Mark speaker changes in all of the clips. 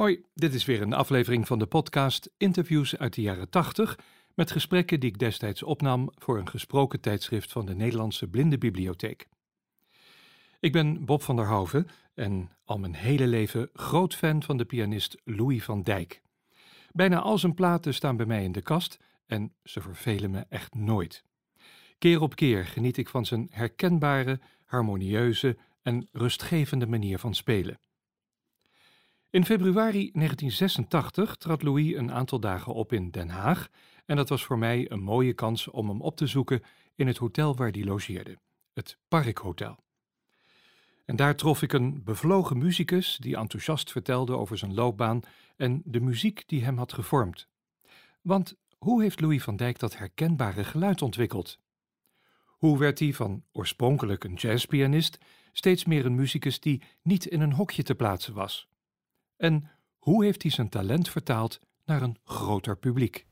Speaker 1: Hoi, dit is weer een aflevering van de podcast Interviews uit de jaren 80 met gesprekken die ik destijds opnam voor een gesproken tijdschrift van de Nederlandse Blindenbibliotheek. Ik ben Bob van der Hoven en al mijn hele leven groot fan van de pianist Louis van Dijk. Bijna al zijn platen staan bij mij in de kast en ze vervelen me echt nooit. Keer op keer geniet ik van zijn herkenbare, harmonieuze en rustgevende manier van spelen. In februari 1986 trad Louis een aantal dagen op in Den Haag en dat was voor mij een mooie kans om hem op te zoeken in het hotel waar hij logeerde, het Parkhotel. En daar trof ik een bevlogen muzikus die enthousiast vertelde over zijn loopbaan en de muziek die hem had gevormd. Want hoe heeft Louis van Dijk dat herkenbare geluid ontwikkeld? Hoe werd hij van oorspronkelijk een jazzpianist steeds meer een muzikus die niet in een hokje te plaatsen was? En hoe heeft hij zijn talent vertaald naar een groter publiek?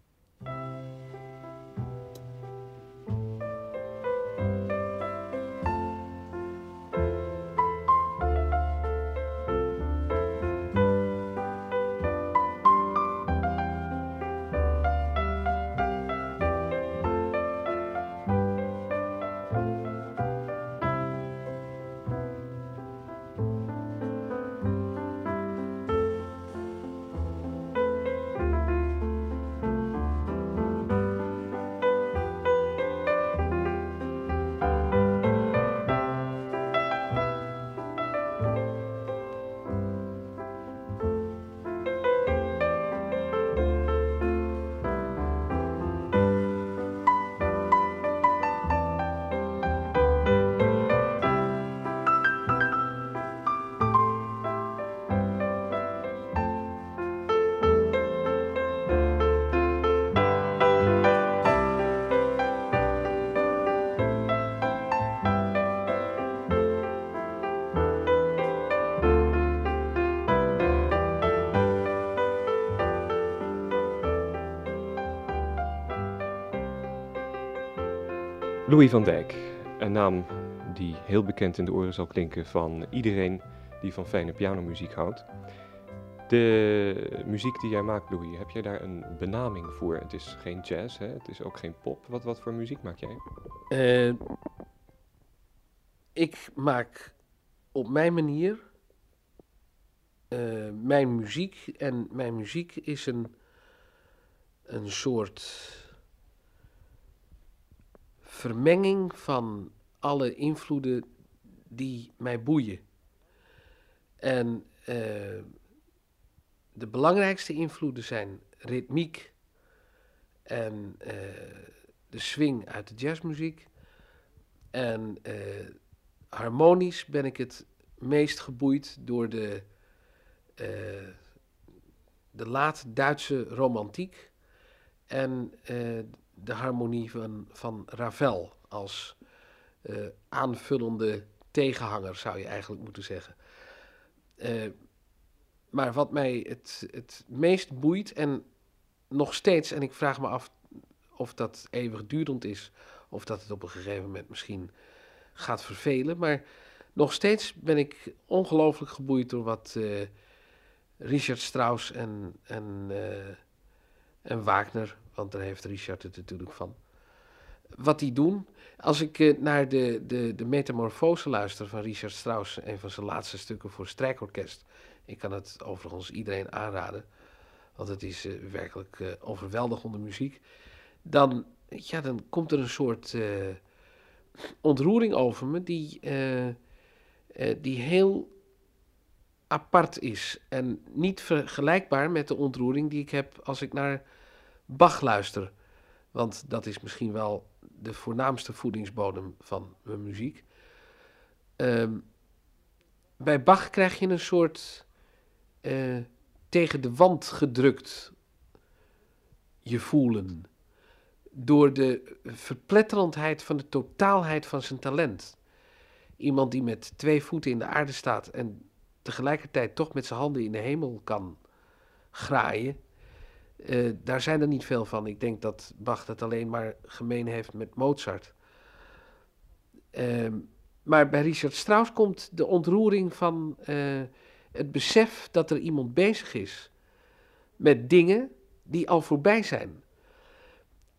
Speaker 2: Louis van Dijk, een naam die heel bekend in de oren zal klinken van iedereen die van fijne pianomuziek houdt. De muziek die jij maakt, Louis, heb jij daar een benaming voor? Het is geen jazz, hè? het is ook geen pop. Wat, wat voor muziek maak jij?
Speaker 3: Uh, ik maak op mijn manier uh, mijn muziek. En mijn muziek is een, een soort vermenging van alle invloeden die mij boeien. En uh, de belangrijkste invloeden zijn ritmiek en uh, de swing uit de jazzmuziek. En uh, harmonisch ben ik het meest geboeid door de, de late Duitse romantiek en de harmonie van, van Ravel als uh, aanvullende tegenhanger, zou je eigenlijk moeten zeggen. Uh, maar wat mij het, het meest boeit en nog steeds, en ik vraag me af of dat eeuwigdurend is, of dat het op een gegeven moment misschien gaat vervelen, maar nog steeds ben ik ongelooflijk geboeid door wat uh, Richard Strauss en, en, en Wagner want daar heeft Richard het natuurlijk van. Wat die doen, als ik uh, naar de, de, de metamorfose luister van Richard Strauss, een van zijn laatste stukken voor strijkorkest. Ik kan het overigens iedereen aanraden, want het is uh, werkelijk uh, overweldigende muziek. Dan, ja, dan komt er een soort ontroering over me die, die heel apart is. En niet vergelijkbaar met de ontroering die ik heb als ik naar Bach luister. Want dat is misschien wel de voornaamste voedingsbodem van mijn muziek. Um, bij Bach krijg je een soort uh, tegen de wand gedrukt je voelen. Door de verpletterendheid van de totaalheid van zijn talent. Iemand die met twee voeten in de aarde staat en tegelijkertijd toch met zijn handen in de hemel kan graaien. Uh, daar zijn er niet veel van. Ik denk dat Bach dat alleen maar gemeen heeft met Mozart. Uh, maar bij Richard Strauss komt de ontroering van uh, het besef dat er iemand bezig is met dingen die al voorbij zijn.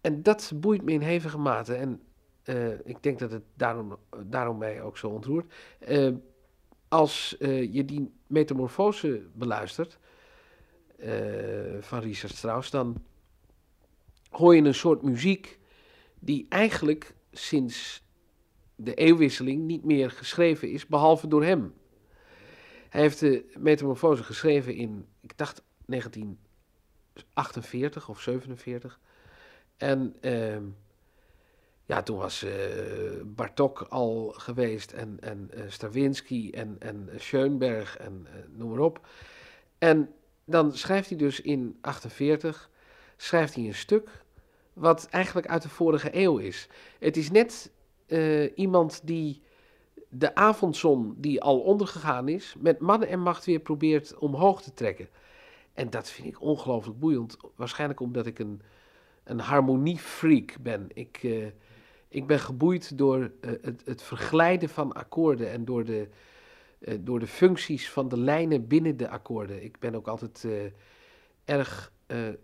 Speaker 3: En dat boeit me in hevige mate. En eh, ik denk dat het daarom, daarom mij ook zo ontroert. Als je die metamorfose beluistert van Richard Strauss, dan hoor je een soort muziek die eigenlijk sinds de eeuwwisseling niet meer geschreven is, behalve door hem. Hij heeft de metamorfose geschreven in, ik dacht 1948 of 47. En uh, ja, toen was uh, Bartok al geweest en, en uh, Stravinsky en, en Schoenberg en noem maar op. En dan schrijft hij dus in 48, schrijft hij een stuk wat eigenlijk uit de vorige eeuw is. Het is net iemand die de avondzon die al ondergegaan is, met man en macht weer probeert omhoog te trekken. En dat vind ik ongelooflijk boeiend. Waarschijnlijk omdat ik een, een harmoniefreak ben. Ik, uh, ik ben geboeid door uh, het, het, verglijden van akkoorden en door de, door de functies van de lijnen binnen de akkoorden. Ik ben ook altijd erg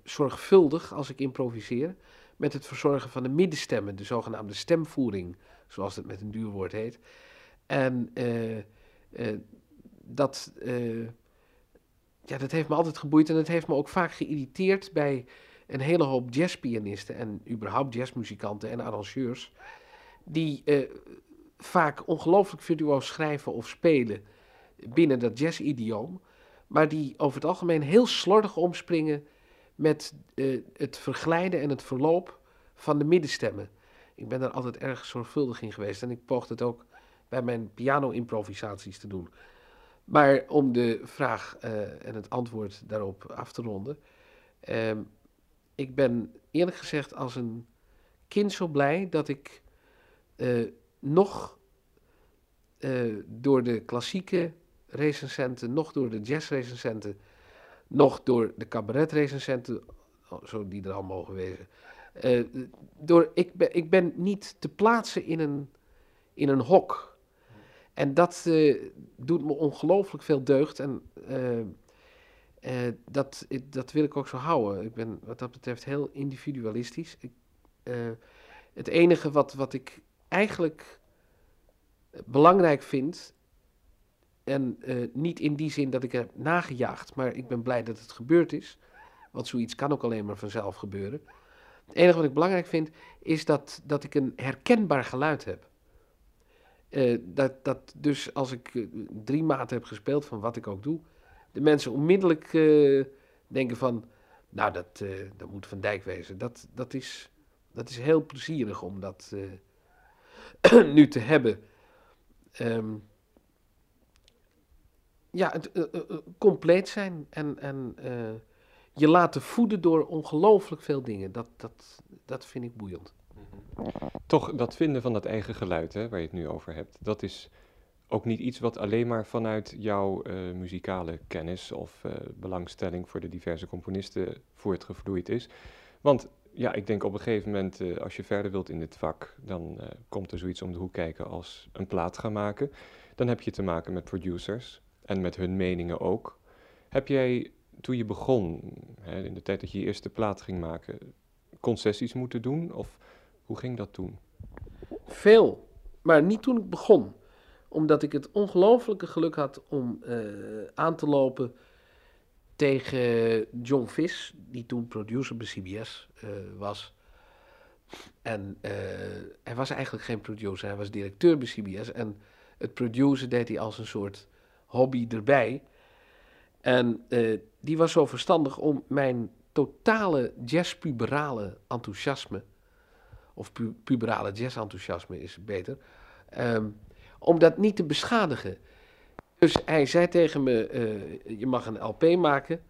Speaker 3: zorgvuldig als ik improviseer met het verzorgen van de middenstemmen, de zogenaamde stemvoering, zoals het met een duur woord heet. En dat ja, dat heeft me altijd geboeid en dat heeft me ook vaak geïrriteerd bij een hele hoop jazzpianisten en überhaupt jazzmuzikanten en arrangeurs, die vaak ongelooflijk virtuoos schrijven of spelen binnen dat jazz-idioom, maar die over het algemeen heel slordig omspringen met uh, het verglijden en het verloop van de middenstemmen. Ik ben daar altijd erg zorgvuldig in geweest en ik poog het ook bij mijn piano-improvisaties te doen. Maar om de vraag uh, en het antwoord daarop af te ronden. Uh, ik ben eerlijk gezegd als een kind zo blij dat ik uh, nog uh, door de klassieke recensenten, nog door de jazzrecensenten, nog door de cabaretrecensenten, oh, zo die er al mogen wezen. door, ik, ben, ik ben niet te plaatsen in een, in een hok. En dat uh, doet me ongelooflijk veel deugd. En dat, dat wil ik ook zo houden. Ik ben wat dat betreft heel individualistisch. Ik, het enige wat, wat ik eigenlijk belangrijk vind. En niet in die zin dat ik heb nagejaagd, maar ik ben blij dat het gebeurd is. Want zoiets kan ook alleen maar vanzelf gebeuren. Het enige wat ik belangrijk vind, is dat, dat ik een herkenbaar geluid heb. Uh, dat, dat dus als ik uh, drie maanden heb gespeeld van wat ik ook doe, de mensen onmiddellijk denken van, nou dat, dat moet Van Dijk wezen. Dat, dat, is, dat is heel plezierig om dat nu te hebben. Um, ja, het, compleet zijn en, en je laten voeden door ongelooflijk veel dingen. Dat, dat, dat vind ik boeiend.
Speaker 2: Toch, dat vinden van dat eigen geluid, hè, waar je het nu over hebt, dat is ook niet iets wat alleen maar vanuit jouw muzikale kennis of belangstelling voor de diverse componisten voortgevloeid is. Want ja, ik denk op een gegeven moment, uh, als je verder wilt in dit vak, dan komt er zoiets om de hoek kijken als een plaat gaan maken. Dan heb je te maken met producers en met hun meningen ook. Heb jij, toen je begon, hè, in de tijd dat je je eerste plaat ging maken, concessies moeten doen? Of hoe ging dat toen?
Speaker 3: Veel, maar niet toen ik begon. Omdat ik het ongelofelijke geluk had om uh, aan te lopen tegen John Vis, die toen producer bij CBS uh, was. En uh, hij was eigenlijk geen producer, hij was directeur bij CBS. En het produceren deed hij als een soort hobby erbij. En die was zo verstandig om mijn totale jazzpuberale enthousiasme of pu puberale jazzenthousiasme is beter, um, om dat niet te beschadigen. Dus hij zei tegen me, uh, je mag een LP maken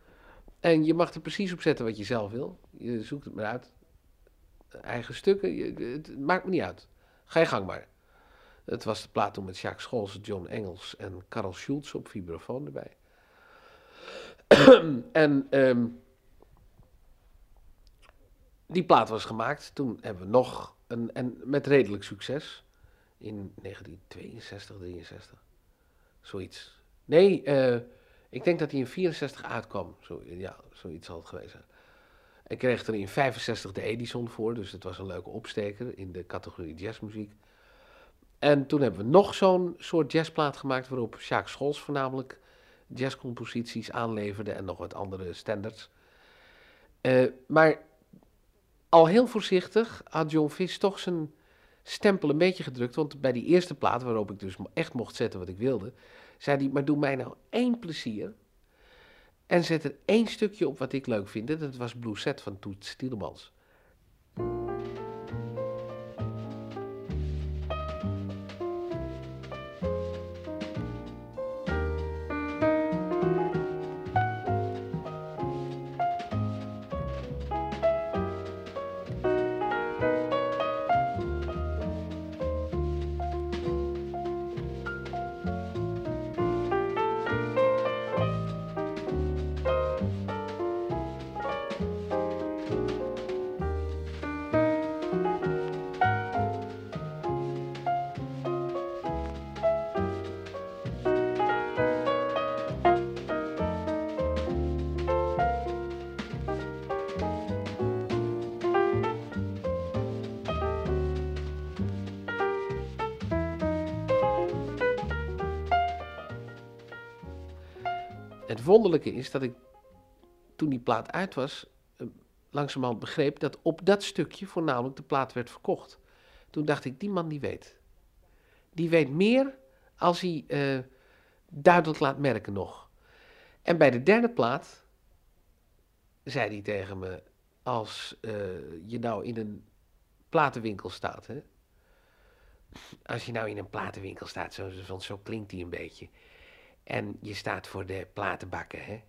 Speaker 3: en je mag er precies op zetten wat je zelf wil. Je zoekt het maar uit. Eigen stukken, je, het maakt me niet uit. Ga je gang maar. Het was de plaat toen met Jacques Scholz, John Engels en Karel Schulz op vibrafoon erbij. en um, die plaat was gemaakt. Toen hebben we nog een, en met redelijk succes. In 1962, 63. Zoiets. Nee, uh, Ik denk dat hij in 64 uitkwam. Zo, ja, zoiets zal het geweest zijn. Ik kreeg er in 65 de Edison voor, dus het was een leuke opsteker in de categorie jazzmuziek. En toen hebben we nog zo'n soort jazzplaat gemaakt waarop Sjaak Scholz voornamelijk jazzcomposities aanleverde en nog wat andere standards. Uh, maar al heel voorzichtig had John Fish toch zijn stempel een beetje gedrukt. Want bij die eerste plaat, waarop ik dus echt mocht zetten wat ik wilde, zei hij: Maar doe mij nou één plezier. En zet er één stukje op wat ik leuk vind. Dat was Blue Set van Toet Stielemans. Wonderlijke is dat ik toen die plaat uit was, eh, langzamerhand begreep dat op dat stukje voornamelijk de plaat werd verkocht. Toen dacht ik, die man die weet. Die weet meer als hij uh, duidelijk laat merken nog. En bij de derde plaat zei hij tegen me, als uh, je nou in een platenwinkel staat, hè? als je nou in een platenwinkel staat, zo, zo, klinkt hij een beetje. En je staat voor de platenbakken, hè?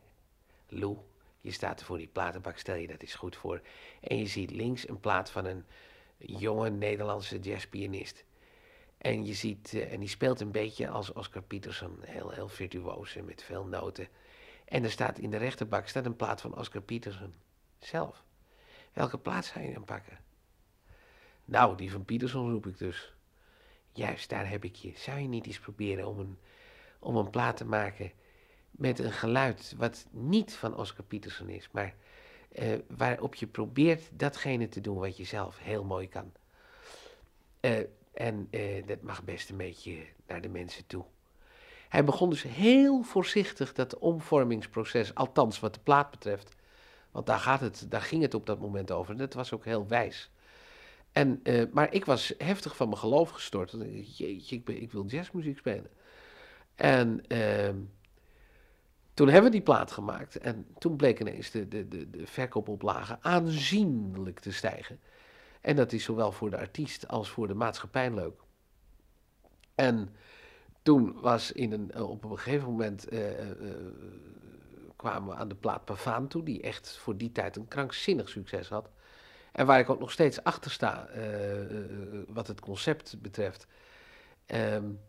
Speaker 3: Lou, je staat voor die platenbak, stel je dat is goed voor. En je ziet links een plaat van een jonge Nederlandse jazzpianist. En je ziet, uh, en die speelt een beetje als Oscar Peterson, heel, heel virtuoos met veel noten. En er staat in de rechterbak staat een plaat van Oscar Peterson zelf. Welke plaat zou je dan pakken? Nou, die van Peterson roep ik dus. Juist, daar heb ik je. Zou je niet eens proberen om een om een plaat te maken met een geluid wat niet van Oscar Peterson is, maar uh, waarop je probeert datgene te doen wat je zelf heel mooi kan. Uh, en uh, dat mag best een beetje naar de mensen toe. Hij begon dus heel voorzichtig dat omvormingsproces, althans wat de plaat betreft, want daar, gaat het, daar ging het op dat moment over. Dat was ook heel wijs. En, maar ik was heftig van mijn geloof gestort. Jeetje, ik, ik wil jazzmuziek spelen. En uh, toen hebben we die plaat gemaakt. En toen bleek ineens de, de, de, de verkoopoplagen aanzienlijk te stijgen. En dat is zowel voor de artiest als voor de maatschappij leuk. En toen was in een, eh, op een gegeven moment uh, uh, kwamen we aan de plaat Pavaan toe, die echt voor die tijd een krankzinnig succes had. En waar ik ook nog steeds achter sta, wat het concept betreft. Um,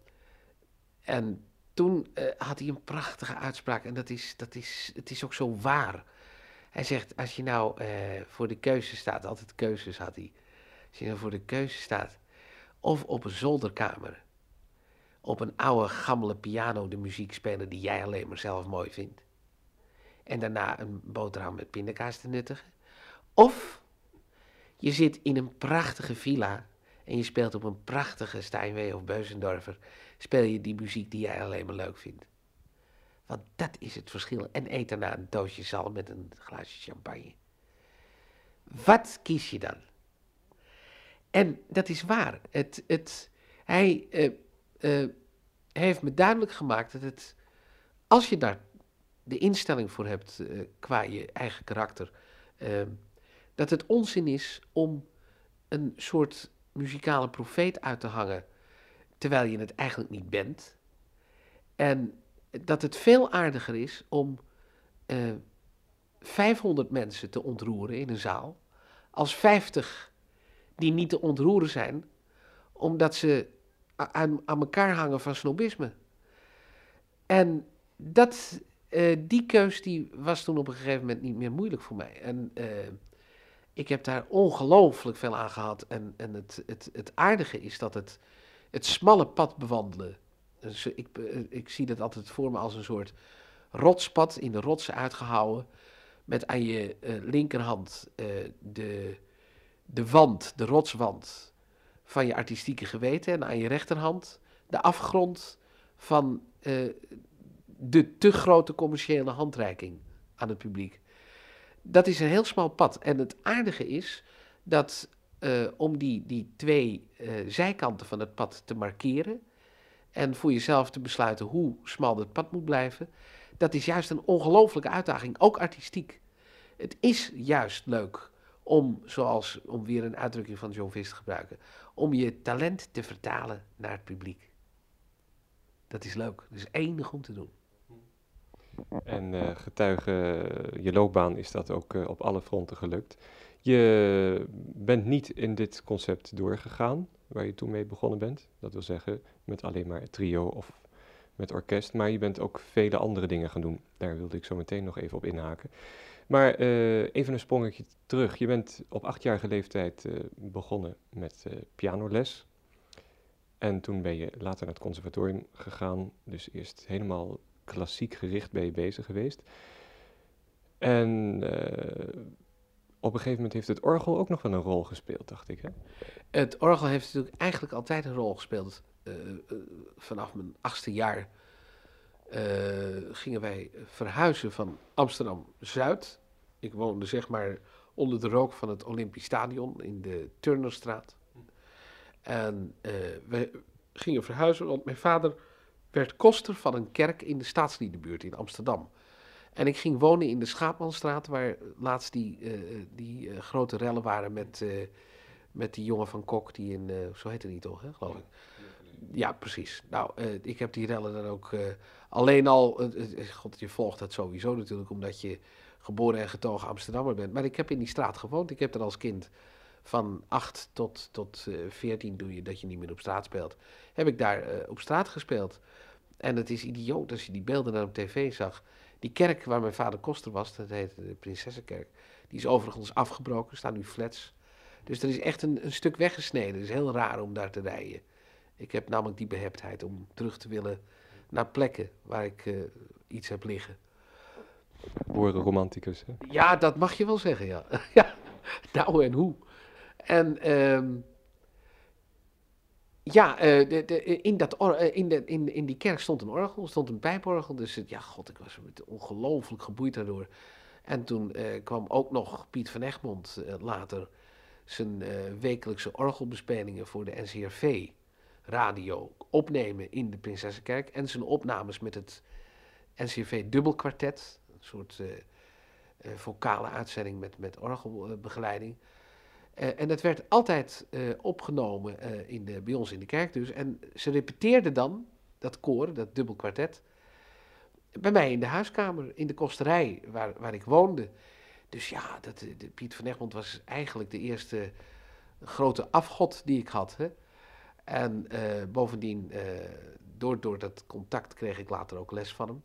Speaker 3: en toen uh, had hij een prachtige uitspraak en dat is, dat is, het is ook zo waar. Hij zegt, als je nou uh, voor de keuze staat, altijd keuzes had hij. Als je nou voor de keuze staat, of op een zolderkamer, op een oude gammele piano de muziek spelen die jij alleen maar zelf mooi vindt. En daarna een boterham met pindakaas te nuttigen. Of je zit in een prachtige villa en je speelt op een prachtige Steinway of Beuzendorfer speel je die muziek die jij alleen maar leuk vindt. Want dat is het verschil. En eet daarna een doosje zalm met een glaasje champagne. Wat kies je dan? En dat is waar. Het, het, hij uh, uh, heeft me duidelijk gemaakt dat het, als je daar de instelling voor hebt uh, qua je eigen karakter, dat het onzin is om een soort muzikale profeet uit te hangen terwijl je het eigenlijk niet bent. En dat het veel aardiger is om uh, eh, 500 mensen te ontroeren in een zaal, als 50 die niet te ontroeren zijn, omdat ze aan, aan elkaar hangen van snobisme. En dat, uh, die keus die was toen op een gegeven moment niet meer moeilijk voor mij. En uh, ik heb daar ongelooflijk veel aan gehad. En, en het, het, het aardige is dat het het smalle pad bewandelen. Dus ik, ik zie dat altijd voor me als een soort rotspad in de rotsen uitgehouwen. Met aan je eh, linkerhand eh, de, de wand, de rotswand van je artistieke geweten. En aan je rechterhand de afgrond van eh, de te grote commerciële handreiking aan het publiek. Dat is een heel smal pad. En het aardige is dat eh, om die, die twee eh, zijkanten van het pad te markeren en voor jezelf te besluiten hoe smal het pad moet blijven, dat is juist een ongelofelijke uitdaging, ook artistiek. Het is juist leuk om, zoals, om weer een uitdrukking van John Vis te gebruiken, om je talent te vertalen naar het publiek. Dat is leuk. Dat is enig om te doen.
Speaker 2: En uh, getuige je loopbaan is dat ook op alle fronten gelukt. Je bent niet in dit concept doorgegaan, waar je toen mee begonnen bent. Dat wil zeggen, met alleen maar trio of met orkest. Maar je bent ook vele andere dingen gaan doen. Daar wilde ik zo meteen nog even op inhaken. Maar uh, even een sprongetje terug. Je bent op achtjarige leeftijd begonnen met pianoles. En toen ben je later naar het conservatorium gegaan. Dus eerst helemaal klassiek gericht ben je bezig geweest. En op een gegeven moment heeft het orgel ook nog wel een rol gespeeld, dacht ik. Hè?
Speaker 3: Het orgel heeft natuurlijk eigenlijk altijd een rol gespeeld. Uh, uh, vanaf mijn achtste jaar gingen wij verhuizen van Amsterdam-Zuid. Ik woonde zeg maar onder de rook van het Olympisch Stadion in de Turnerstraat. En we gingen verhuizen, want mijn vader werd koster van een kerk in de staatsliedenbuurt in Amsterdam. En ik ging wonen in de Schaapmanstraat, waar laatst die, uh, die uh, grote rellen waren met, met die jongen van Kok, die in, zo heette die toch, hè, geloof ik. Ja, precies. Nou, ik heb die rellen dan ook alleen al, god, je volgt het sowieso natuurlijk, omdat je geboren en getogen Amsterdammer bent. Maar ik heb in die straat gewoond. Ik heb er als kind van 8 tot, tot 14 doe je dat je niet meer op straat speelt. Heb ik daar op straat gespeeld. En het is idioot als je die beelden dan op tv zag. Die kerk waar mijn vader koster was, dat heette de Prinsessenkerk, die is overigens afgebroken, er staan nu flats. Dus er is echt een, een stuk weggesneden. Het is heel raar om daar te rijden. Ik heb namelijk die beheptheid om terug te willen naar plekken waar ik uh, iets heb liggen.
Speaker 2: Behoren romanticus, hè?
Speaker 3: Ja, dat mag je wel zeggen, ja. ja, nou en hoe. En... Um, ja, uh, de, in, dat uh, in, de, in, in die kerk stond een orgel, stond een pijporgel. Dus het, ja, god, ik was ongelooflijk geboeid daardoor. En toen uh, kwam ook nog Piet van Egmond later zijn wekelijkse orgelbespelingen voor de NCRV radio opnemen in de Prinsessenkerk. En zijn opnames met het NCRV dubbelkwartet, een soort vocale uitzending met, met orgelbegeleiding. Uh, en dat werd altijd uh, opgenomen uh, in de, bij ons in de kerk dus. En ze repeteerden dan, dat koor, dat dubbel kwartet, bij mij in de huiskamer, in de kosterij waar, waar ik woonde. Dus ja, dat, Piet van Egmond was eigenlijk de eerste grote afgod die ik had. Hè? En bovendien, door, door dat contact kreeg ik later ook les van hem.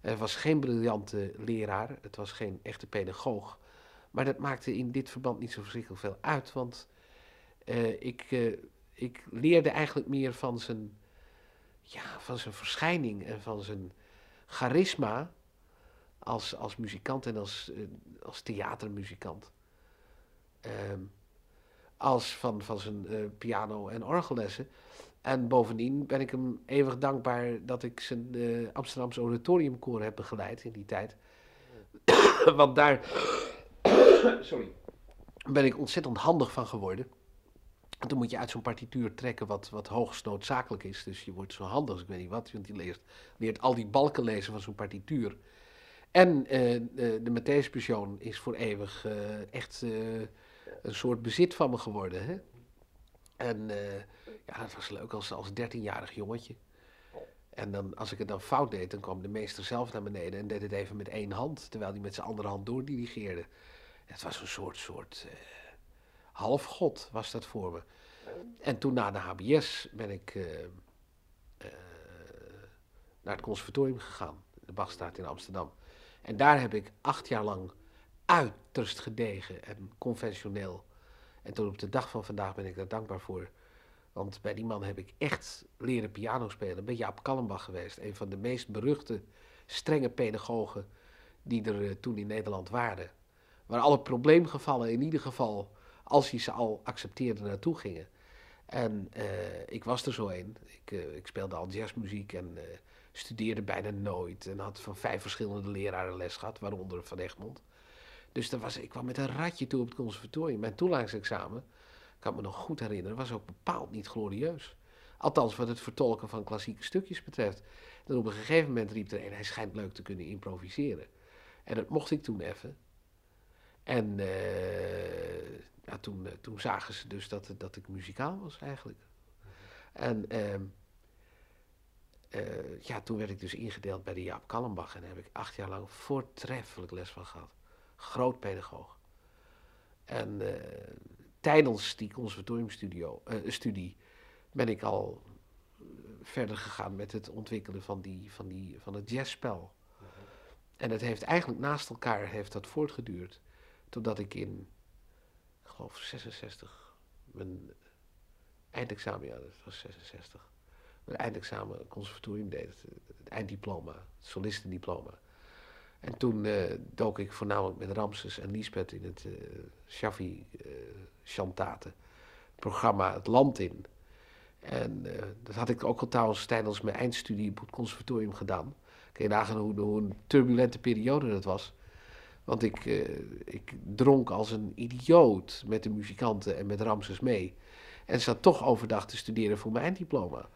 Speaker 3: Hij was geen briljante leraar, het was geen echte pedagoog. Maar dat maakte in dit verband niet zo verschrikkelijk veel uit, want uh, ik, uh, ik leerde eigenlijk meer van zijn, ja, van zijn verschijning en van zijn charisma als, als muzikant en als, uh, als theatermuzikant. Ehm, als van, van zijn piano- en orgellessen. En bovendien ben ik hem eeuwig dankbaar dat ik zijn Amsterdamse oratoriumkoor heb begeleid in die tijd. Want daar sorry, ben ik ontzettend handig van geworden. En toen moet je uit zo'n partituur trekken wat, wat hoogst noodzakelijk is. Dus je wordt zo handig als ik weet niet wat, want je leert, leert al die balken lezen van zo'n partituur. En uh, de Matthäus is voor eeuwig uh, echt een soort bezit van me geworden. Hè? En ja, dat was leuk als, als dertienjarig jongetje. En dan, als ik het dan fout deed, dan kwam de meester zelf naar beneden en deed het even met één hand, terwijl hij met zijn andere hand doordirigeerde. Het was een soort, soort uh, halfgod was dat voor me. En toen na de HBS ben ik uh, uh, naar het conservatorium gegaan, de Bachstraat in Amsterdam. En daar heb ik acht jaar lang uiterst gedegen en conventioneel. En tot op de dag van vandaag ben ik daar dankbaar voor. Want bij die man heb ik echt leren piano spelen. Ben Jaap Kallenbach geweest. Een van de meest beruchte strenge pedagogen die er eh, toen in Nederland waren. Waar alle probleemgevallen in ieder geval, als je ze al accepteerde, naartoe gingen. En eh, ik was er zo een. Ik, eh, ik speelde al jazzmuziek en eh, studeerde bijna nooit. En had van vijf verschillende leraren les gehad, waaronder Van Egmond. Dus daar was, ik kwam met een ratje toe op het conservatorium. Mijn toelatingsexamen, kan me nog goed herinneren, was ook bepaald niet glorieus. Althans, wat het vertolken van klassieke stukjes betreft. En op een gegeven moment riep er een, hij schijnt leuk te kunnen improviseren. En dat mocht ik toen even. En eh, ja, toen, eh, toen zagen ze dus dat, dat ik muzikaal was eigenlijk. En ehm, eh, ja, toen werd ik dus ingedeeld bij de Jaap Kallenbach. En daar heb ik acht jaar lang voortreffelijk les van gehad. Groot pedagoog. En tijdens die conservatoriumstudio, eh, studie ben ik al verder gegaan met het ontwikkelen van, die, van, die, van het jazzspel. En het heeft eigenlijk naast elkaar heeft dat voortgeduurd. Totdat ik in, ik geloof 66, mijn eindexamen, ja dat was 66. Mijn eindexamen conservatorium deed, het, einddiploma, het solistendiploma. En toen eh, dook ik voornamelijk met Ramses en Lisbeth in het eh Shaffi eh chantate programma Het Land in. En dat had ik ook al trouwens tijdens mijn eindstudie op het conservatorium gedaan. Kun je nagaan hoe een turbulente periode dat was. Want ik, eh, ik dronk als een idioot met de muzikanten en met Ramses mee. En zat toch overdag te studeren voor mijn einddiploma.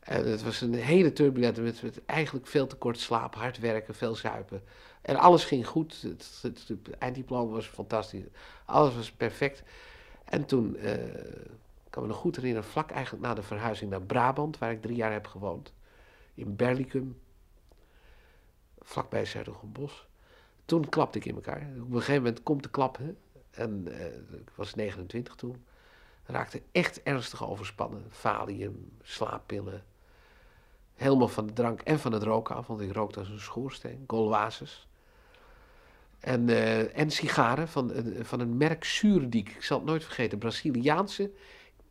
Speaker 3: En het was een hele turbulente, met, eigenlijk veel te kort slaap, hard werken, veel zuipen. En alles ging goed. Het, einddiploma was fantastisch. Alles was perfect. En toen, ik kan me nog goed herinneren, vlak eigenlijk na de verhuizing naar Brabant, waar ik drie jaar heb gewoond. In Berlicum, vlakbij Sertogenbos. Toen klapte ik in elkaar. Op een gegeven moment komt de klap. En eh, ik was 29 toen. Raakte echt ernstig overspannen. Valium, slaappillen. Helemaal van de drank en van het roken af, want ik rookte als een schoorsteen. Golwazes. En, eh, en sigaren van, eh, van een merk Zuurdiek. Ik zal het nooit vergeten. Braziliaanse,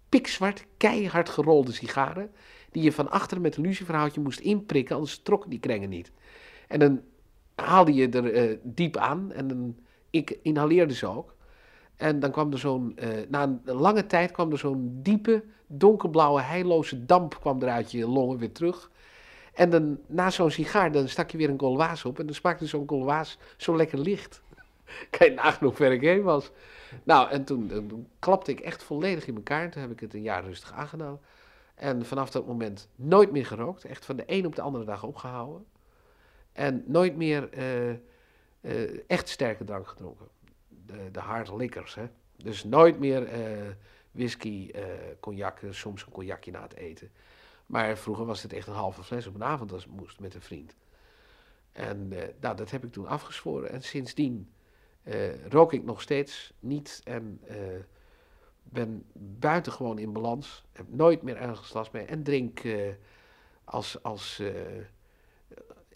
Speaker 3: pikzwart, keihard gerolde sigaren. Die je van achteren met een lucifferhoutje moest inprikken, anders trokken die krengen niet. En dan haalde je er eh, diep aan en dan, ik inhaleerde ze ook. En dan kwam er zo'n, eh, na een lange tijd kwam er zo'n diepe, donkerblauwe, heilloze damp kwam er uit je longen weer terug. En dan, na zo'n sigaar, dan stak je weer een golwaas op en dan smaakte zo'n golwaas zo lekker licht. kan je nagaan hoe ver ik heen was. Nou, en toen, toen klapte ik echt volledig in elkaar. Toen heb ik het een jaar rustig aangedaan. En vanaf dat moment nooit meer gerookt. Echt van de een op de andere dag opgehouden. En nooit meer eh, eh, echt sterke drank gedronken. De, de hard liquors, hè. Dus nooit meer eh, whisky, cognac, soms een cognacje na het eten. Maar vroeger was het echt een halve fles op een avond als het moest met een vriend. En nou, dat heb ik toen afgezworen. En sindsdien eh, rook ik nog steeds niet en eh, ben buitengewoon in balans. Heb nooit meer ergens last mee. En drink als, als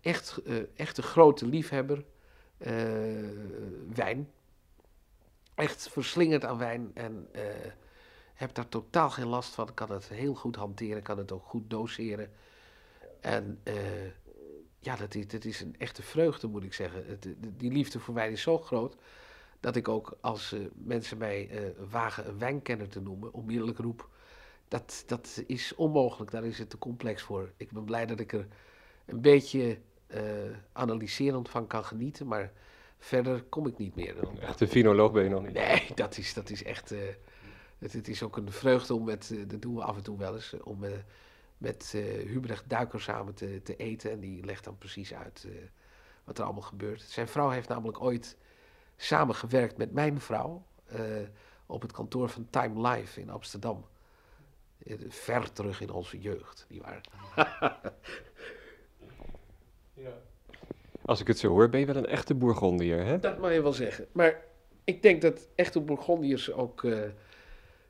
Speaker 3: echt, echt een grote liefhebber eh, wijn. Echt verslingerd aan wijn en eh, heb daar totaal geen last van. Ik kan het heel goed hanteren, kan het ook goed doseren. En ja, dat is, dat is een echte vreugde, moet ik zeggen. Die liefde voor wijn is zo groot dat ik ook als mensen mij wagen een wijnkenner te noemen, onmiddellijk roep. Dat, dat is onmogelijk, daar is het te complex voor. Ik ben blij dat ik er een beetje eh, analyserend van kan genieten, maar verder kom ik niet meer. Dan,
Speaker 2: Echt een finoloog ben je nog niet.
Speaker 3: Nee, dat is, dat is echt. eh, het, het is ook een vreugde om met. eh, dat doen we af en toe wel eens. om met Hubrecht Duiker samen te, te eten. En die legt dan precies uit wat er allemaal gebeurt. Zijn vrouw heeft namelijk ooit samengewerkt met mijn vrouw. op het kantoor van Time Life in Amsterdam. Ver terug in onze jeugd. Die waren.
Speaker 2: Als ik het zo hoor, ben je wel een echte Bourgondier, hè?
Speaker 3: Dat mag je wel zeggen. Maar ik denk dat echte Bourgondiërs ook eh,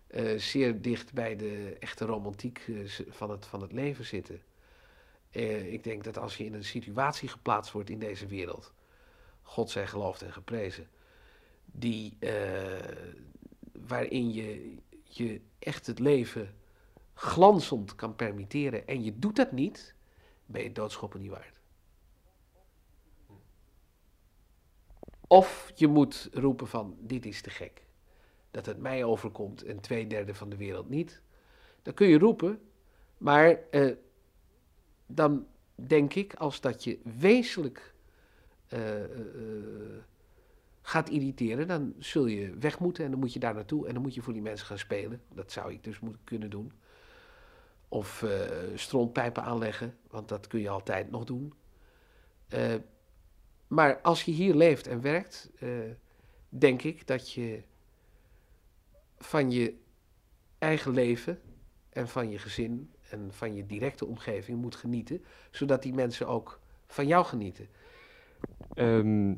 Speaker 3: eh, zeer dicht bij de echte romantiek eh, van, het, van het leven zitten. Ik denk dat als je in een situatie geplaatst wordt in deze wereld, God zij geloofd en geprezen, die, waarin je, je echt het leven glanzend kan permitteren en je doet dat niet, ben je doodschoppen niet waard. Of je moet roepen van, dit is te gek. Dat het mij overkomt en twee derde van de wereld niet. Dan kun je roepen, maar eh, dan denk ik, als dat je wezenlijk eh, eh, gaat irriteren, dan zul je weg moeten en dan moet je daar naartoe en dan moet je voor die mensen gaan spelen. Dat zou ik dus moeten kunnen doen. Of uh, aanleggen, want dat kun je altijd nog doen. Maar als je hier leeft en werkt, uh, denk ik dat je van je eigen leven en van je gezin en van je directe omgeving moet genieten, zodat die mensen ook van jou genieten.
Speaker 2: Um,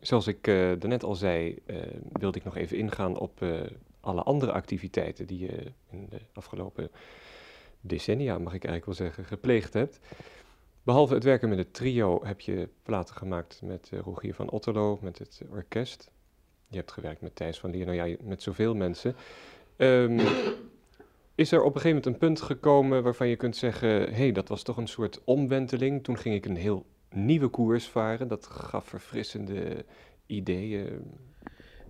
Speaker 2: zoals ik uh, daarnet al zei, uh, wilde ik nog even ingaan op alle andere activiteiten die je in de afgelopen decennia, mag ik eigenlijk wel zeggen, gepleegd hebt. Behalve het werken met het trio heb je platen gemaakt met Rogier van Otterlo, met het orkest. Je hebt gewerkt met Thijs van Lier, nou ja, met zoveel mensen. Um, is er op een gegeven moment een punt gekomen waarvan je kunt zeggen: hé, hey, dat was toch een soort omwenteling. Toen ging ik een heel nieuwe koers varen. Dat gaf verfrissende ideeën.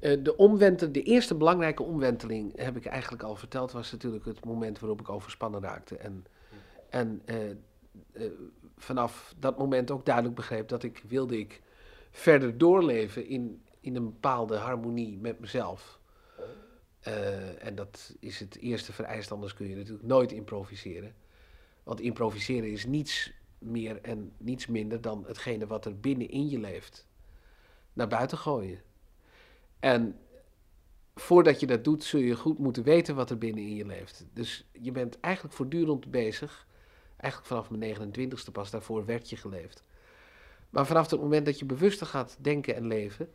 Speaker 3: de, omwenteling, de eerste belangrijke omwenteling, heb ik eigenlijk al verteld, was natuurlijk het moment waarop ik overspannen raakte. En, en uh, uh, vanaf dat moment ook duidelijk begreep dat ik wilde ik verder doorleven in, in een bepaalde harmonie met mezelf. Uh, en dat is het eerste vereist, anders kun je natuurlijk nooit improviseren. Want improviseren is niets meer en niets minder dan hetgene wat er binnenin je leeft. Naar buiten gooien. En voordat je dat doet, zul je goed moeten weten wat er binnenin je leeft. Dus je bent eigenlijk voortdurend bezig. Eigenlijk vanaf mijn 29ste pas, daarvoor werd je geleefd. Maar vanaf het moment dat je bewuster gaat denken en leven,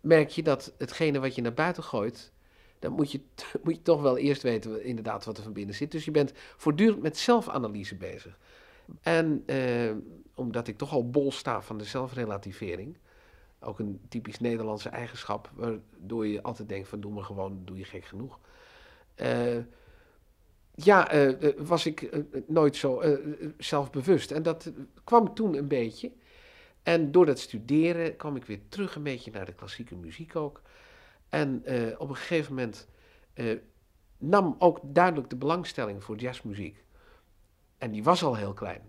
Speaker 3: merk je dat hetgene wat je naar buiten gooit, dan moet je, moet je toch wel eerst weten inderdaad wat er van binnen zit. Dus je bent voortdurend met zelfanalyse bezig. En eh, omdat ik toch al bol sta van de zelfrelativering, ook een typisch Nederlandse eigenschap, waardoor je altijd denkt van doe maar gewoon, doe je gek genoeg. Uh, ja, uh, was ik nooit zo zelfbewust. En dat kwam toen een beetje. En door dat studeren kwam ik weer terug een beetje naar de klassieke muziek ook. En op een gegeven moment nam ook duidelijk de belangstelling voor jazzmuziek en die was al heel klein,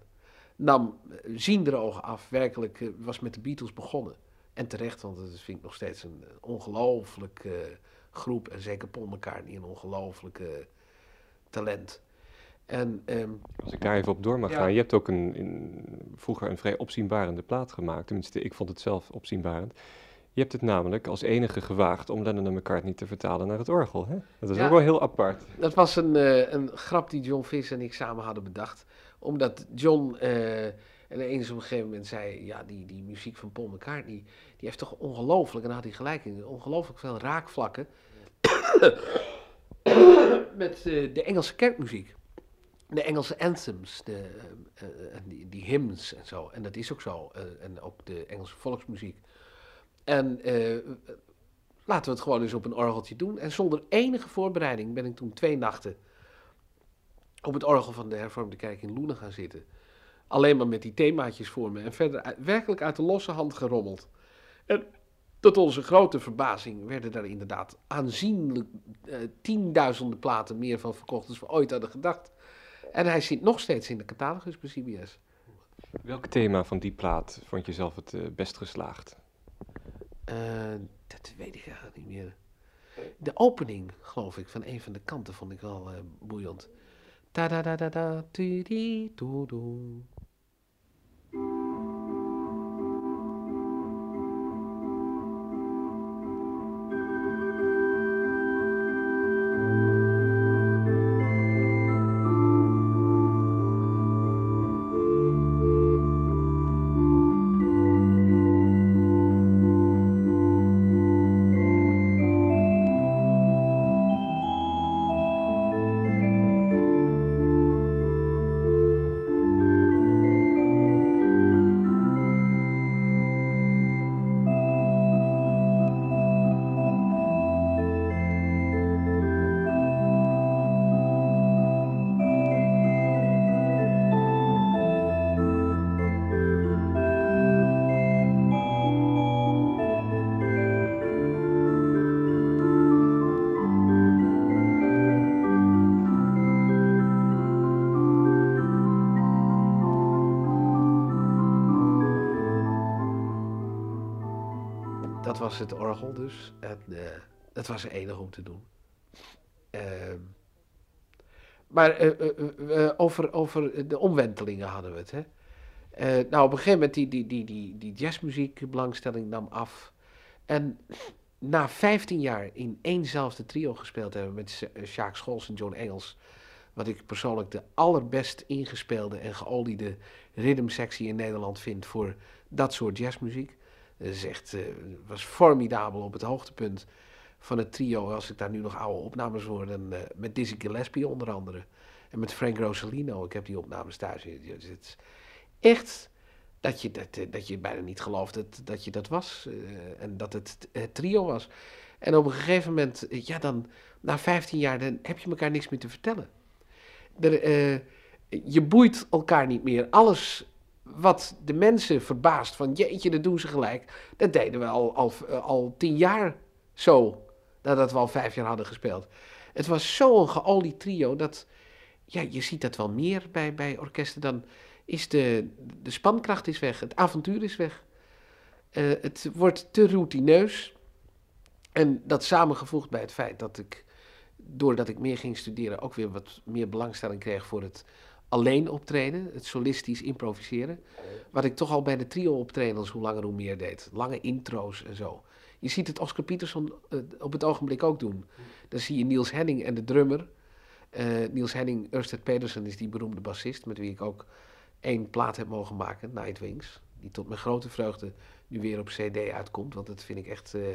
Speaker 3: nam ziende ogen af, werkelijk was met de Beatles begonnen. En terecht, want dat vind ik nog steeds een ongelooflijke groep. En zeker Paul McCartney, een ongelooflijke talent. En, um,
Speaker 2: Als ik daar even op door mag ja. gaan. Je hebt ook een, in, vroeger een vrij opzienbarende plaat gemaakt. Tenminste, ik vond het zelf opzienbarend. Je hebt het namelijk als enige gewaagd om Lennon en McCartney te vertalen naar het orgel. Hè? Dat is ja, ook wel heel apart.
Speaker 3: Dat was een, uh, een grap die John Viss en ik samen hadden bedacht. Omdat John uh, en eens op een gegeven moment zei... ja, die, die muziek van Paul McCartney... die heeft toch ongelooflijk, en daar had hij gelijk in... ongelooflijk veel raakvlakken... met uh, de Engelse kerkmuziek. De Engelse anthems, de, die, die hymns en zo. En dat is ook zo. en ook de Engelse volksmuziek. En laten we het gewoon eens op een orgeltje doen. En zonder enige voorbereiding ben ik toen twee nachten op het orgel van de hervormde kerk in Loenen gaan zitten. Alleen maar met die themaatjes voor me. En verder werkelijk uit de losse hand gerommeld. En tot onze grote verbazing werden daar inderdaad aanzienlijk uh, tienduizenden platen meer van verkocht dan we ooit hadden gedacht. En hij zit nog steeds in de catalogus bij CBS.
Speaker 2: Welk thema van die plaat vond je zelf het uh, best geslaagd?
Speaker 3: Uh, dat weet ik eigenlijk niet meer. De opening, geloof ik, van een van de kanten vond ik wel uh, boeiend. Ta da da da da, tu di, tu dat was het orgel dus. En dat was er enig om te doen. Ehm, maar uh, over, over de omwentelingen hadden we het. Hè? nou, op een gegeven moment die, die, die, die, die jazzmuziek belangstelling nam af. En na 15 jaar in éénzelfde trio gespeeld hebben met Sjaak Scholz en John Engels, wat ik persoonlijk de allerbest ingespeelde en geoliede rhythmsectie in Nederland vind voor dat soort jazzmuziek. Dat is echt, uh, was formidabel op het hoogtepunt van het trio, als ik daar nu nog oude opnames hoor, dan, uh, met Dizzy Gillespie onder andere. En met Frank Rosalino, ik heb die opnames thuis. Het is echt dat je, dat, eh, dat je bijna niet gelooft dat, dat je dat was. en dat het, trio was. En op een gegeven moment, ja dan, na 15 jaar, dan heb je elkaar niks meer te vertellen. Er, je boeit elkaar niet meer. Alles wat de mensen verbaast van jeetje, dat doen ze gelijk. Dat deden we al, al, al tien jaar zo, nadat we al vijf jaar hadden gespeeld. Het was zo'n geolied trio dat, ja, je ziet dat wel meer bij, bij orkesten. Dan is de, de spankracht is weg, het avontuur is weg. Uh, het wordt te routineus. En dat samengevoegd bij het feit dat ik, doordat ik meer ging studeren, ook weer wat meer belangstelling kreeg voor het alleen optreden, het solistisch improviseren. Wat ik toch al bij de trio optredens hoe langer hoe meer deed. Lange intro's en zo. Je ziet het Oscar Peterson uh, op het ogenblik ook doen. Dan zie je Niels Henning en de drummer. Uh, Niels Henning, Ørsted Pedersen is die beroemde bassist, met wie ik ook één plaat heb mogen maken, Nightwings. Die tot mijn grote vreugde nu weer op CD uitkomt. Want dat vind ik echt uh,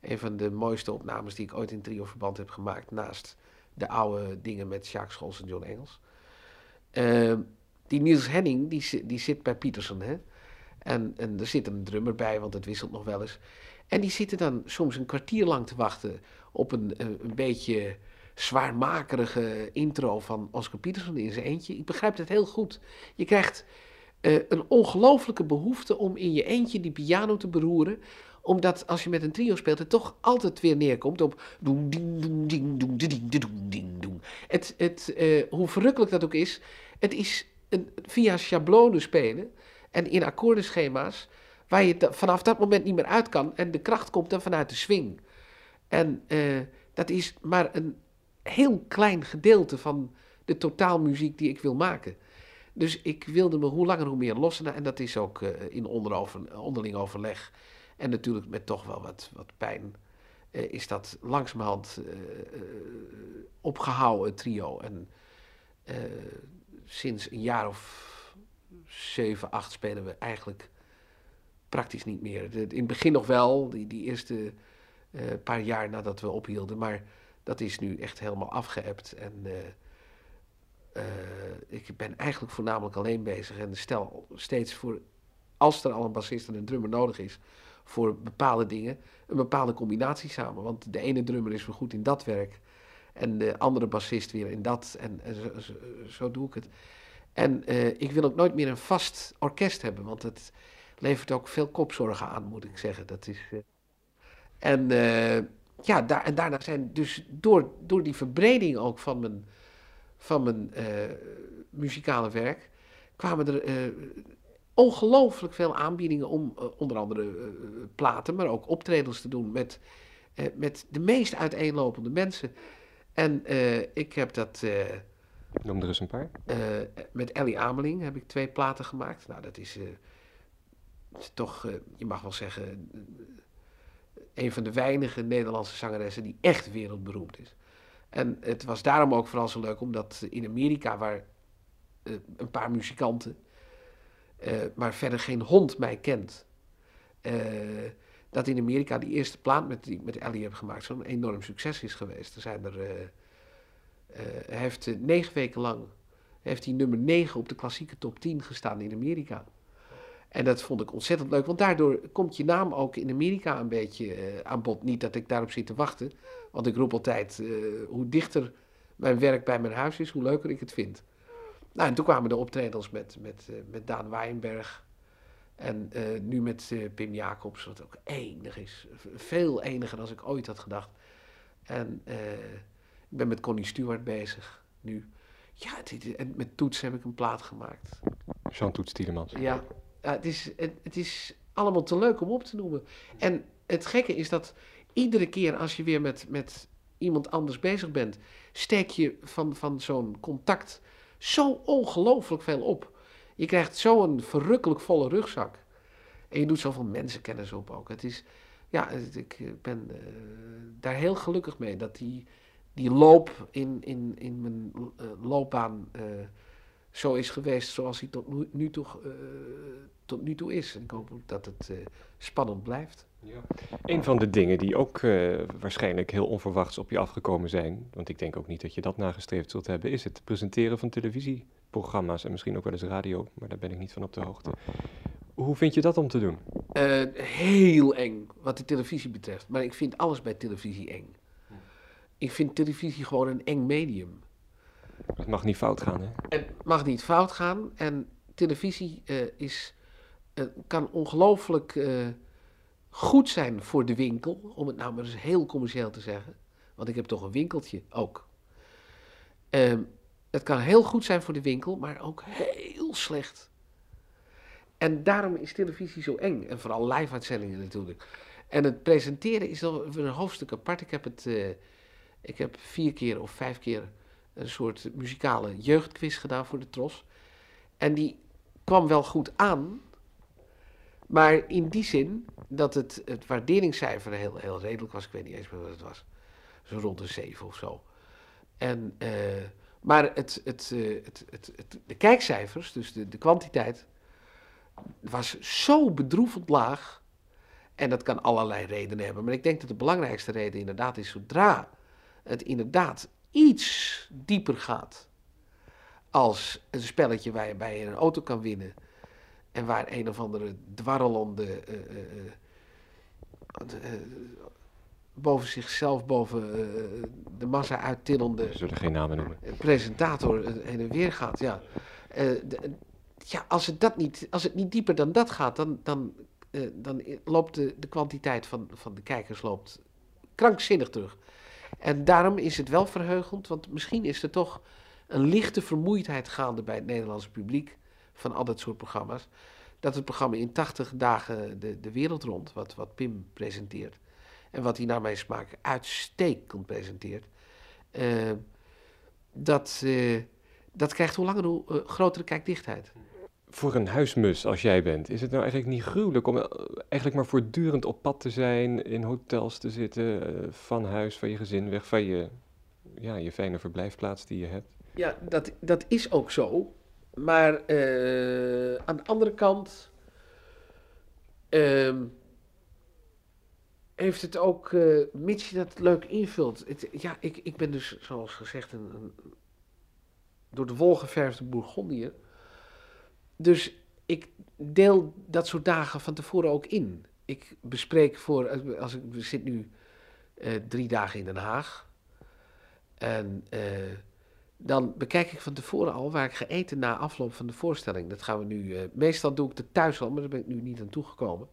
Speaker 3: een van de mooiste opnames die ik ooit in trio-verband heb gemaakt. Naast de oude dingen met Jacques Scholz en John Engels. Uh, die Niels Henning, die, die zit bij Peterson, hè. En, en er zit een drummer bij, want het wisselt nog wel eens. En die zitten dan soms een kwartier lang te wachten op een, een, beetje zwaarmakerige intro van Oscar Peterson in zijn eentje. Ik begrijp het heel goed. Je krijgt uh, een ongelofelijke behoefte om in je eentje die piano te beroeren omdat als je met een trio speelt, het toch altijd weer neerkomt op. Het, het, uh, hoe verrukkelijk dat ook is, het is een, via schablonen spelen en in akkoordenschema's waar je vanaf dat moment niet meer uit kan en de kracht komt dan vanuit de swing. En uh, dat is maar een heel klein gedeelte van de totaalmuziek die ik wil maken. Dus ik wilde me hoe langer hoe meer lossen en dat is ook uh, in onderling overleg en natuurlijk met toch wel wat, wat pijn uh, is dat langzamerhand opgehouden, trio. En sinds een jaar of zeven, acht spelen we eigenlijk praktisch niet meer. In het begin nog wel, die, die eerste uh, paar jaar nadat we ophielden. Maar dat is nu echt helemaal afgeëpt. En uh, uh, ik ben eigenlijk voornamelijk alleen bezig. En stel steeds voor, als er al een bassist en een drummer nodig is, voor bepaalde dingen, een bepaalde combinatie samen. Want de ene drummer is weer goed in dat werk. En de andere bassist weer in dat. En, zo, doe ik het. En uh, ik wil ook nooit meer een vast orkest hebben, want het levert ook veel kopzorgen aan, moet ik zeggen. Dat is, uh, en uh, ja, daar, en daarna zijn dus door, door die verbreding ook van mijn, van mijn muzikale werk, kwamen er ongelooflijk veel aanbiedingen om onder andere platen, maar ook optredens te doen met, met de meest uiteenlopende mensen. En ik heb dat
Speaker 2: Noem er eens een paar.
Speaker 3: Uh, met Ellie Ameling heb ik twee platen gemaakt. Nou, dat is toch, je mag wel zeggen, een van de weinige Nederlandse zangeressen die echt wereldberoemd is. En het was daarom ook vooral zo leuk, omdat in Amerika, waar een paar muzikanten, maar verder geen hond mij kent, dat in Amerika die eerste plaat met, die met Ellie heb gemaakt zo'n enorm succes is geweest. Er zijn er uh, hij heeft uh, negen weken lang heeft hij nummer 9 op de klassieke top 10 gestaan in Amerika. En dat vond ik ontzettend leuk, want daardoor komt je naam ook in Amerika een beetje aan bod. Niet dat ik daarop zit te wachten, want ik roep altijd: hoe dichter mijn werk bij mijn huis is, hoe leuker ik het vind. Nou, en toen kwamen de optredens met, met, met Daan Wijnberg. En nu met Pim Jacobs, wat ook enig is. Veel eniger dan ik ooit had gedacht. En ik ben met Connie Stewart bezig nu. Ja, het, met Toets heb ik een plaat gemaakt.
Speaker 2: Jean Toets Tielemans.
Speaker 3: Ja, ja het, is, het, het, is allemaal te leuk om op te noemen. En het gekke is dat iedere keer als je weer met, met iemand anders bezig bent, steek je van, van zo'n contact zo ongelooflijk veel op. Je krijgt zo'n verrukkelijk volle rugzak. En je doet zoveel mensenkennis op ook. Het is, ja, ik ben uh, daar heel gelukkig mee dat die, die loop in, in, in mijn uh, loopbaan uh, zo is geweest zoals hij tot nu, nu toe, tot nu toe is. En ik hoop dat het spannend blijft.
Speaker 2: Ja. Een van de dingen die ook waarschijnlijk heel onverwachts op je afgekomen zijn, want ik denk ook niet dat je dat nagestreefd zult hebben, is het presenteren van televisieprogramma's en misschien ook wel eens radio, maar daar ben ik niet van op de hoogte. Hoe vind je dat om te doen?
Speaker 3: Uh, heel eng, wat de televisie betreft. Maar ik vind alles bij televisie eng. Ik vind televisie gewoon een eng medium.
Speaker 2: Het mag niet fout gaan, hè?
Speaker 3: Het mag niet fout gaan. En televisie uh, is, kan ongelooflijk goed zijn voor de winkel. Om het nou maar eens heel commercieel te zeggen. Want ik heb toch een winkeltje ook. Ehm, het kan heel goed zijn voor de winkel, maar ook heel slecht en daarom is televisie zo eng. En vooral live-uitzendingen natuurlijk. En het presenteren is dan een hoofdstuk apart. Ik heb, het, uh, ik heb vier keer of vijf keer een soort muzikale jeugdquiz gedaan voor de Tros. En die kwam wel goed aan. Maar in die zin dat het, het waarderingscijfer heel, heel redelijk was. Ik weet niet eens meer wat het was. Zo rond de zeven of zo. En, uh, maar het, uh, het, het, het, de kijkcijfers, dus de, de kwantiteit, was zo bedroevend laag. En dat kan allerlei redenen hebben. Maar ik denk dat de belangrijkste reden inderdaad is zodra het inderdaad iets dieper gaat. Als een spelletje waarbij je een auto kan winnen. En waar een of andere dwarrelende. Uh, uh, uh, boven zichzelf, boven de massa uittillende.
Speaker 2: We zullen geen namen noemen.
Speaker 3: Presentator heen en weer gaat. Ja. De, ja, als het, dat niet, als het niet dieper dan dat gaat, dan, dan, uh, dan loopt de, de kwantiteit van, van de kijkers loopt krankzinnig terug. En daarom is het wel verheugend, want misschien is er toch een lichte vermoeidheid gaande bij het Nederlandse publiek van al dat soort programma's. Dat het programma in 80 dagen de, de wereld rond, wat, wat Pim presenteert, en wat hij naar mijn smaak uitstekend presenteert, uh, dat, uh, dat krijgt hoe langer hoe grotere kijkdichtheid
Speaker 2: voor een huismus als jij bent, is het nou eigenlijk niet gruwelijk om eh, eigenlijk maar voortdurend op pad te zijn, in hotels te zitten, van huis, van je gezin, weg van je, ja, je fijne verblijfplaats die je hebt?
Speaker 3: Ja, dat, dat is ook zo. Maar uh, aan de andere kant uh, heeft het ook, mits je dat leuk invult. Het, ja, ik, ik ben dus, zoals gezegd, een, een door de wol geverfde Bourgondier. Dus ik deel dat soort dagen van tevoren ook in. Ik bespreek voor, als ik zit nu uh, drie dagen in Den Haag. En uh, dan bekijk ik van tevoren al waar ik ga eten na afloop van de voorstelling. Dat gaan we nu, uh, meestal doe ik het thuis al, maar daar ben ik nu niet aan toegekomen.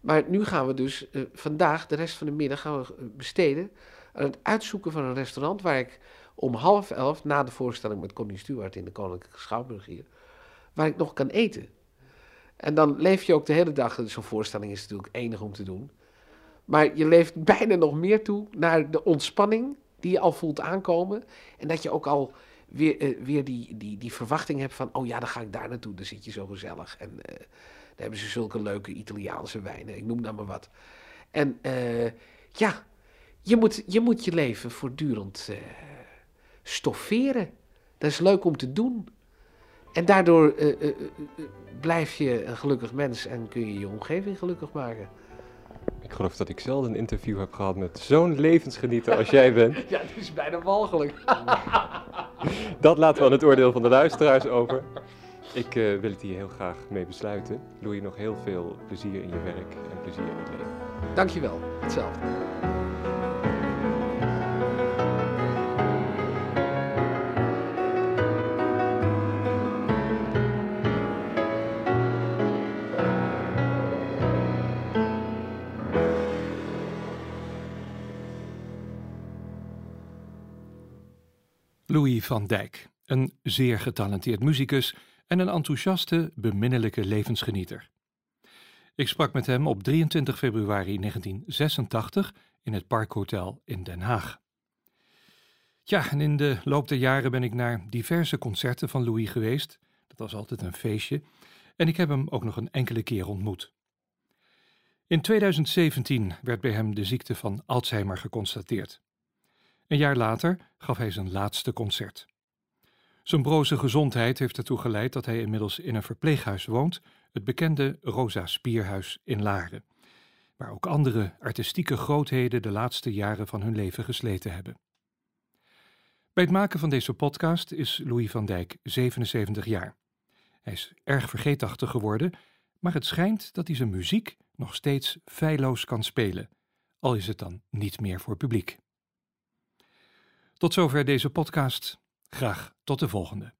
Speaker 3: Maar nu gaan we dus vandaag, de rest van de middag, gaan we besteden aan het uitzoeken van een restaurant waar ik om half elf na de voorstelling met Connie Stewart in de Koninklijke Schouwburg hier waar ik nog kan eten. En dan leef je ook de hele dag, zo'n voorstelling is natuurlijk enig om te doen. Maar je leeft bijna nog meer toe naar de ontspanning die je al voelt aankomen. En dat je ook al weer, uh, weer die, die, die verwachting hebt van, oh ja, dan ga ik daar naartoe, dan zit je zo gezellig. En uh, dan hebben ze zulke leuke Italiaanse wijnen, ik noem dan maar wat. En uh, ja, je moet, je moet je leven voortdurend stofferen. Dat is leuk om te doen. En daardoor blijf je een gelukkig mens en kun je je omgeving gelukkig maken.
Speaker 2: Ik geloof dat ik zelden een interview heb gehad met zo'n levensgenieter als jij bent.
Speaker 3: ja, dat is bijna walgelijk.
Speaker 2: dat laten we aan het oordeel van de luisteraars over. Ik wil het hier heel graag mee besluiten. Doe je nog heel veel plezier in je werk en plezier in het leven.
Speaker 3: Dankjewel, hetzelfde.
Speaker 1: Louis van Dijk, een zeer getalenteerd muzikus en een enthousiaste, beminnelijke levensgenieter. Ik sprak met hem op 23 februari 1986 in het Parkhotel in Den Haag. Ja, en in de loop der jaren ben ik naar diverse concerten van Louis geweest. Dat was altijd een feestje. En ik heb hem ook nog een enkele keer ontmoet. In 2017 werd bij hem de ziekte van Alzheimer geconstateerd. Een jaar later gaf hij zijn laatste concert. Zijn broze gezondheid heeft ertoe geleid dat hij inmiddels in een verpleeghuis woont, het bekende Rosa Spierhuis in Laren, waar ook andere artistieke grootheden de laatste jaren van hun leven gesleten hebben. Bij het maken van deze podcast is Louis van Dijk 77 jaar. Hij is erg vergeetachtig geworden, maar het schijnt dat hij zijn muziek nog steeds feilloos kan spelen, al is het dan niet meer voor publiek. Tot zover deze podcast. Graag tot de volgende.